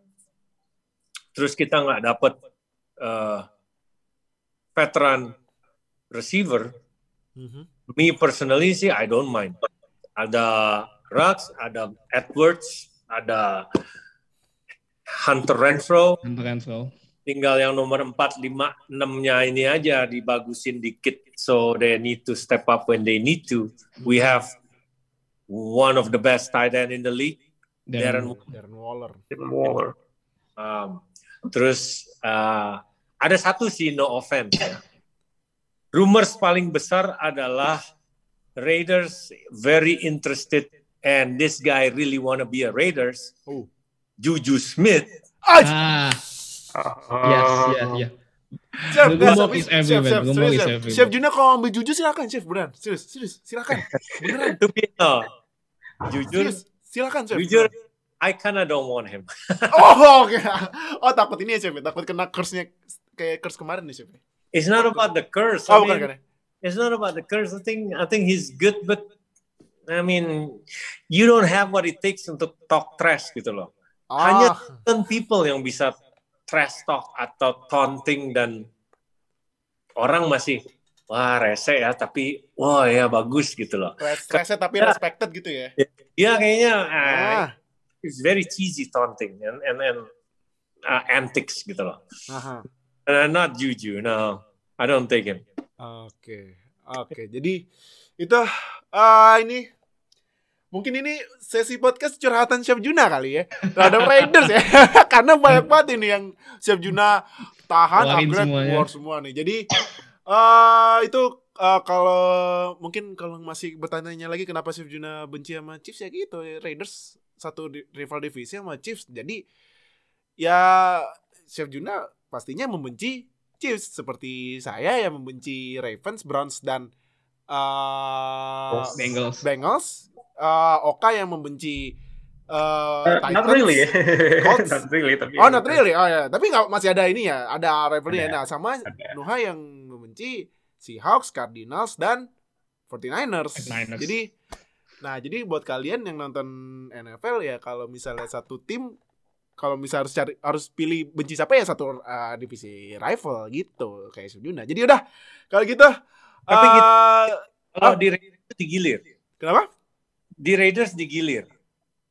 terus kita nggak dapat uh, veteran receiver, Mhm. me personally sih I don't mind. Ada Rux, ada Edwards, ada Hunter Renfro, Hunter Renfro. tinggal yang nomor 4, 5, 6-nya ini aja dibagusin dikit so they need to step up when they need to. We have one of the best tight end in the league, Darren Darren Waller. Tim Waller. Um, terus uh, ada satu sih no offense ya. Rumors paling besar adalah Raiders very interested and this guy really wanna be a Raiders. Oh. Juju Smith. Ah, Ah, yes, yes, yes. Chef, The rumor tapi- is everywhere, Chef, is Chef. everywhere. Chef Juna kalau ambil jujur silakan, Chef. Beneran, serius, serius, silakan. Beneran, To be no, jujur, serius, silakan, Chef. jujur, I kinda don't want him. Oh, oke. Oh, takut ini ya, Chef. Takut kena curse-nya kayak curse kemarin nih, Chef. It's not about the curse. Oh, I bukan mean, kan? ya? it's not about the curse. I think I think he's good, but I mean, you don't have what it takes untuk talk trash gitu loh. Hanya Ah, certain people yang bisa trash talk atau taunting dan orang masih wah rese ya, tapi wah ya bagus gitu loh. stressnya tapi Ya. respected gitu ya. Dia kayaknya ah, Ah, it's very cheesy taunting and and, and uh, antics gitu loh. aha. Uh, not Juju, no, I don't take him. Oke, oke. Jadi itu ah ini mungkin ini sesi podcast curhatan Chef Juna kali ya terhadap Raiders ya, karena banyak banget ini yang Chef Juna tahan Keluarin upgrade semuanya. keluar semua nih. Jadi eh itu eh, kalau mungkin kalau masih bertanya lagi kenapa Chef Juna benci sama Chiefs ya gitu Raiders satu di- rival divisi sama Chiefs. Jadi ya Chef Juna pastinya membenci Chiefs seperti saya yang membenci Ravens, Browns dan uh, Bengals. Bengals. Uh, Oka yang membenci uh, Uh, Titans. not really. Colts. not really. Tapi Oh, not really. Oh ya, tapi nggak masih ada ini ya, ada rivalry Ada. Nah, sama Ada. Nuha yang membenci Seahawks, Cardinals dan 49ers. 49ers. Jadi nah, jadi buat kalian yang nonton NFL ya kalau misalnya satu tim kalau misalnya harus cari harus pilih benci siapa ya satu uh, divisi rival gitu kayak Sujuna. Jadi udah kalau gitu Tapi uh, gitu. Kalau di Raiders digilir, kenapa? di Raiders digilir.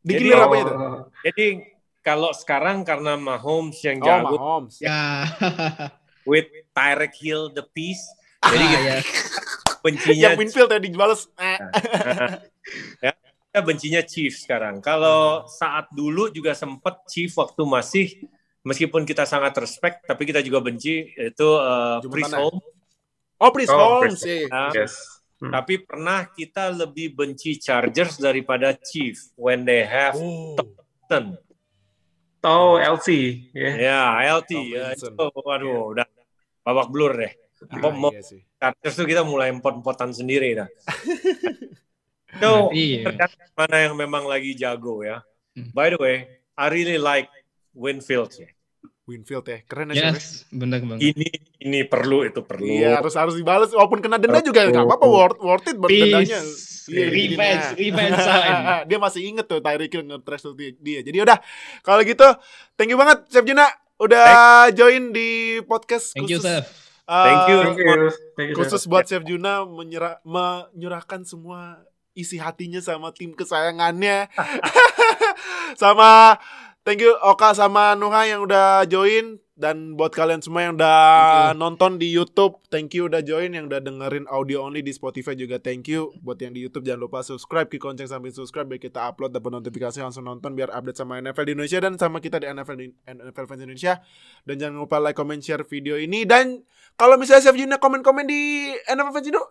Digilir Jadi- apa itu? Jadi kalau sekarang karena Mahomes yang Oh, jago Mahomes. Ya. with Tyreek Hill the piece, Ah, jadi ya. bencinya Yang Winfield tadi dibales. Eh. ya, kita bencinya Chiefs sekarang. Kalau saat dulu juga sempat Chief waktu masih meskipun kita sangat respect, tapi kita juga benci itu uh. Priest Holmes. Oh, Priest Oh, Holmes sih. Nah, yes. Hmm. Tapi pernah kita lebih benci Chargers daripada Chief when they have Oh. Thompson. Oh, LC. ya. Ya, LT. Tom Ya, itu, waduh, udah babak belur deh. Ah, iya sih. Chargers tuh kita mulai empot-empotan sendiri dah. Itu Iya. tergantung mana yang memang lagi jago ya. Hmm. By the way, I really like Winfield ya. Winfield ya, keren ya. Chef, ya. Yes, benar banget. Ini ini perlu itu perlu. Iya harus harus dibalas walaupun kena denda Perlu. juga nggak apa-apa worth worth it buat dendanya. Peace. Iya, Revenge, revenge sign. dia masih inget tuh Tyreek Hill nge-trash tuh dia. Jadi udah kalau gitu thank you banget Chef Juna udah join di podcast Thank you, khusus. Chef. uh, Thank you. Thank you. Thank you. khusus buat Chef Juna menyerah menyerahkan semua isi hatinya sama tim kesayangannya. sama thank you Oka sama Nuha yang udah join. Dan buat kalian semua yang udah nonton di YouTube, thank you udah join. Yang udah dengerin audio only di Spotify juga thank you. Buat yang di YouTube jangan lupa subscribe, klik lonceng sambil subscribe biar kita upload dapat notifikasi langsung nonton biar update sama NFL di Indonesia dan sama kita di NFL di NFL Fans Indonesia. Dan jangan lupa like, comment, share video ini. Dan kalau misalnya Chef Juna komen-komen di NFL Fans Indo,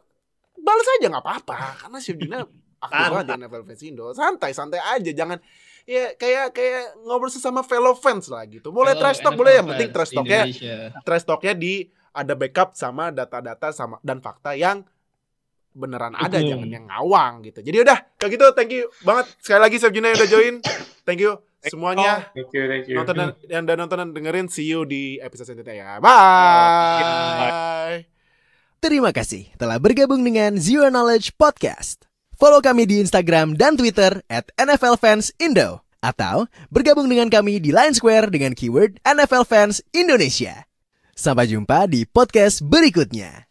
balas aja nggak apa-apa. Karena Chef Juna aktif banget di NFL Fans Indo. Santai, santai aja, jangan ya kayak kayak ngobrol sesama fellow fans lah gitu. Boleh Hello, trash talk boleh yang fans penting trash talknya trash talknya di ada backup sama data-data sama dan fakta yang beneran ada Betul. jangan yang ngawang gitu. Jadi udah kayak gitu thank you banget sekali lagi Chef Juna yang udah join. Thank you semuanya Thank you. Thank you. nonton dan yang udah nonton dan dengerin see you di episode selanjutnya ya. Bye. Terima kasih telah bergabung dengan Zero Knowledge Podcast. Follow kami di Instagram dan Twitter at NFL Fans Indo. Atau bergabung dengan kami di Line Square dengan keyword NFL Fans Indonesia. Sampai jumpa di podcast berikutnya.